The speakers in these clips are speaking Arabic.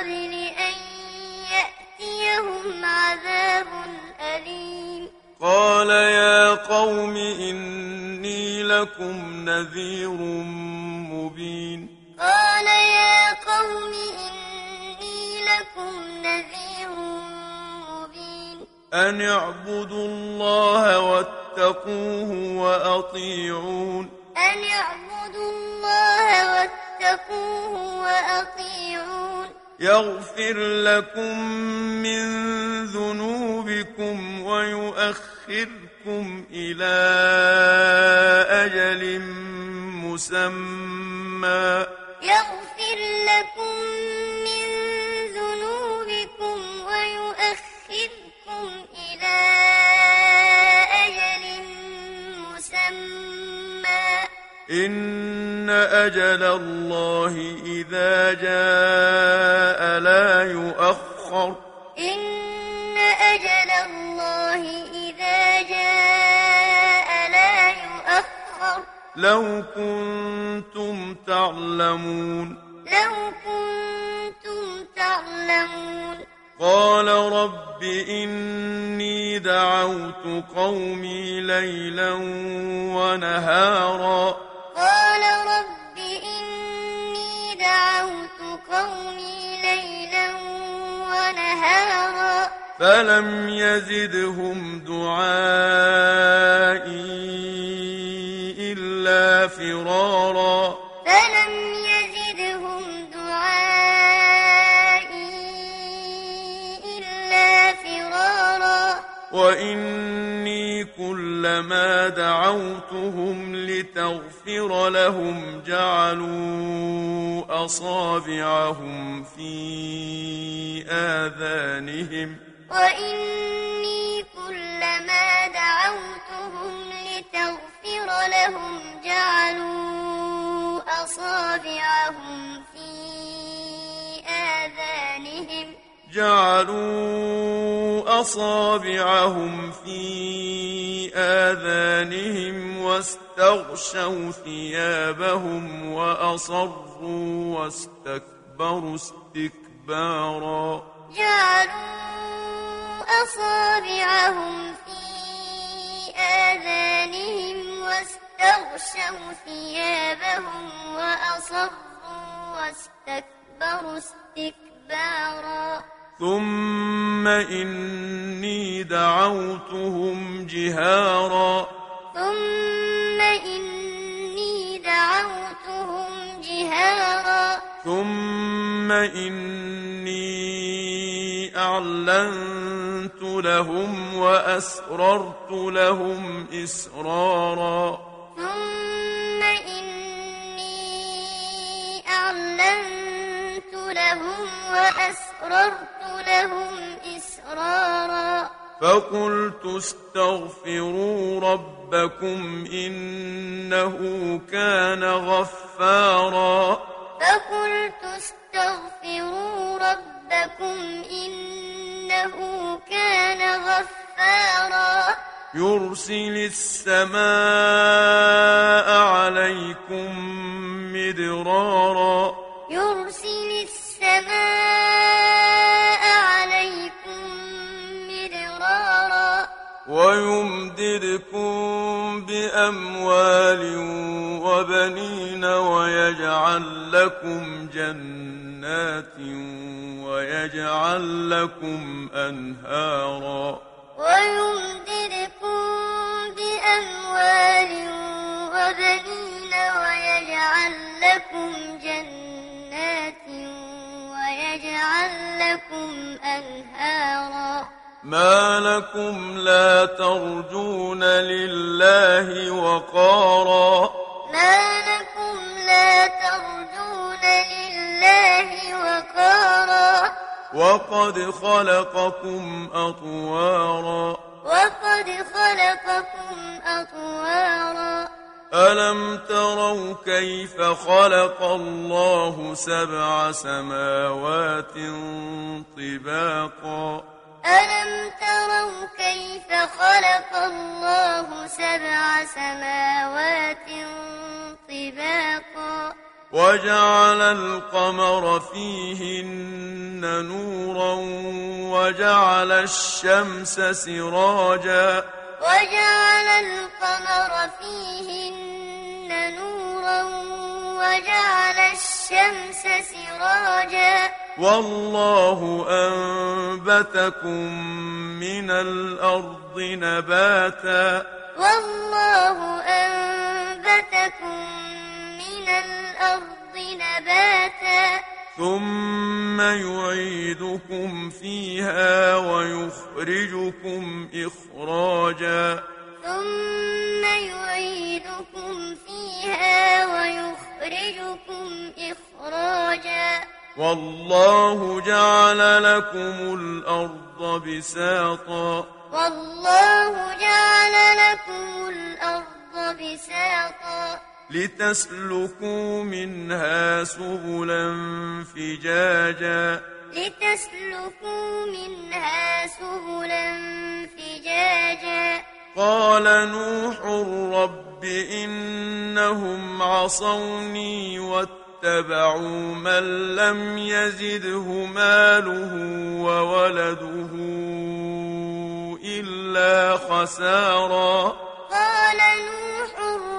قبل أن يأتيهم عذاب أليم قال يا قوم إني لكم نذير مبين قال يا قوم إني لكم نذير مبين أن اعبدوا الله واتقوه وأطيعون أن اعبدوا الله واتقوه وأطيعون يغفر لكم من ذنوبكم ويؤخركم إلى أجل مسمى. يغفر لكم من ذنوبكم ويؤخركم إلى أجل مسمى. إن أجل الله إذا جاء يؤخر إن أجل الله إذا جاء لا يؤخر. لو كنتم تعلمون. لو كنتم تعلمون. قال رب إني دعوت قومي ليلا ونهارا. ونهارا فلم يزدهم دعائي إلا فرارا. فلم يزدهم دعائي إلا فرارا. وإني كلما دعوتهم لتغفر لهم جعلوا أصابعهم في آذانهم. وإني كلما دعوتهم لتغفر لهم جعلوا أصابعهم في آذانهم. جعلوا أصابعهم في آذانهم واستغشوا ثيابهم وأصروا واستكبروا استكبارا. جعلوا أصابعهم في آذانهم واستغشوا ثيابهم وأصروا واستكبروا استكبارا. ثم إني دعوتهم جهارا ثم إني دعوتهم جهارا ثم إني أعلنت لهم وأسررت لهم إسرارا ثم إني أعلنت لهم وأسررت فقلت استغفروا ربكم إنه كان غفارا. فقلت استغفروا ربكم إنه كان غفارا. يرسل السماء عليكم مدرارا. بأموال وبنين ويجعل لكم جنات ويجعل لكم أنهارا ويمددكم بأموال وبنين ويجعل لكم جنات ويجعل لكم أنهارا ما لكم لا ترجون لله وقارا. ما لكم لا ترجون لله وقارا. وقد خلقكم أطوارا. وقد خلقكم أطوارا. ألم تروا كيف خلق الله سبع سماوات طباقا؟ ألم تروا كيف خلق الله سبع سماوات طباقا؟ وجعل القمر فيهن نورا وجعل الشمس سراجا. وجعل القمر فيهن نورا وجعل الشمس سراجا. والله أنبتكم من الأرض نباتا. والله أنبتكم من الأرض نباتا. ثم يعيدكم فيها ويخرجكم إخراجا. ثم يعيدكم فيها ويخرجكم إخراجا. والله جعل لكم الأرض بساطا. والله جعل لكم الأرض بساطا. لتسلكوا منها سبلا فجاجا. لتسلكوا منها سبلا فجاجا. قال نوح رب إنهم عصوني واتبعوا من لم يزده ماله وولده إلا خسارا. قال نوح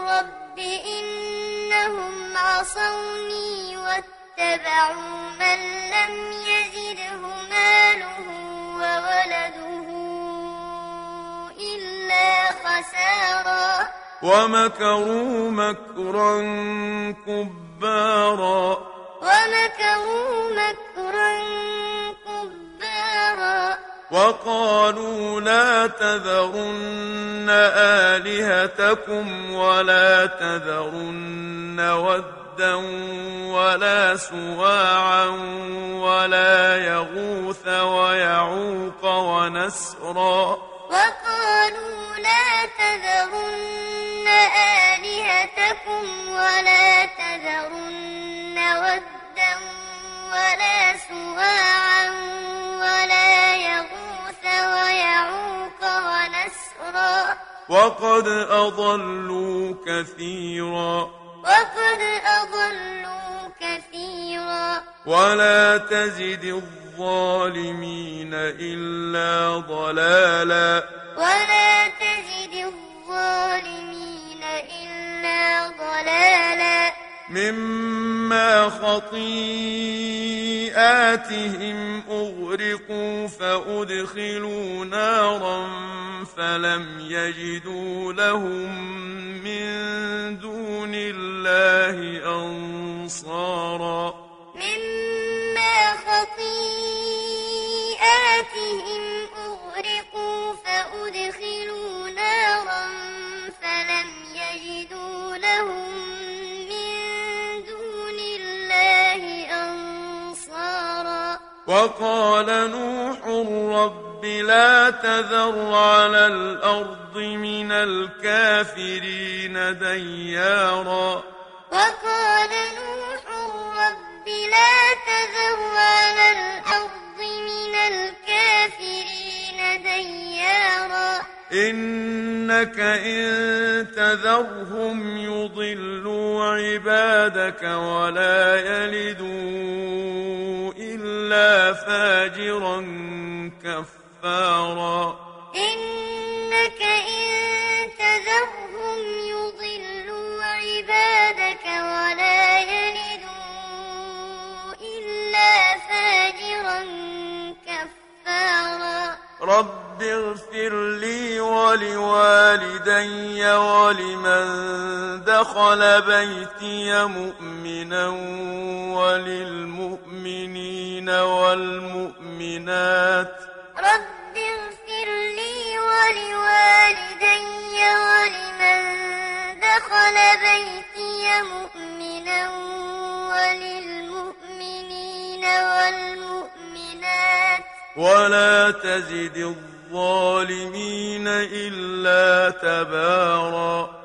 رب إنهم عصوني واتبعوا من لم يزده ماله وولده إلا خسارا. ومكروا مكرا كبارا. ومكروا مكرا كبارا. وقالوا لا تذرن آلهتكم ولا تذرن ودا ولا سواعا ولا يغوث ويعوق ونسرا. وقالوا لا تذرن آلهتكم وقد أضلوا كثيرا. وقد أضلوا كثيرا. ولا تزد الظالمين إلا ضلالا. ولا تزد الظالمين إلا ضلالا. مما خطيئاتهم أغرقوا فأدخلوا نارا فلم يجدوا لهم من دون الله أنصارا. مما خطيئاتهم أغرقوا فأدخلوا نارا فلم يجدوا لهم وقال نوح رب لا تذر على الأرض من الكافرين ديارا. وقال نوح رب لا تذر على الأرض من الكافرين ديارا. إنك إن تذرهم يضلوا عبادك ولا يلدوا إلا فاجرا كفارا. إنك إن تذرهم يضلوا عبادك ولا يلدوا إلا فاجرا كفارا. رب اغفر لي ولوالدي ولمن دخل بيتي مؤمنا وللمؤمنين والمؤمنات. رب اغفر ولوالدي ولمن دخل بيتي مؤمنا وللمؤمنين والمؤمنات. ولا تزد الظالمين إلا تبارا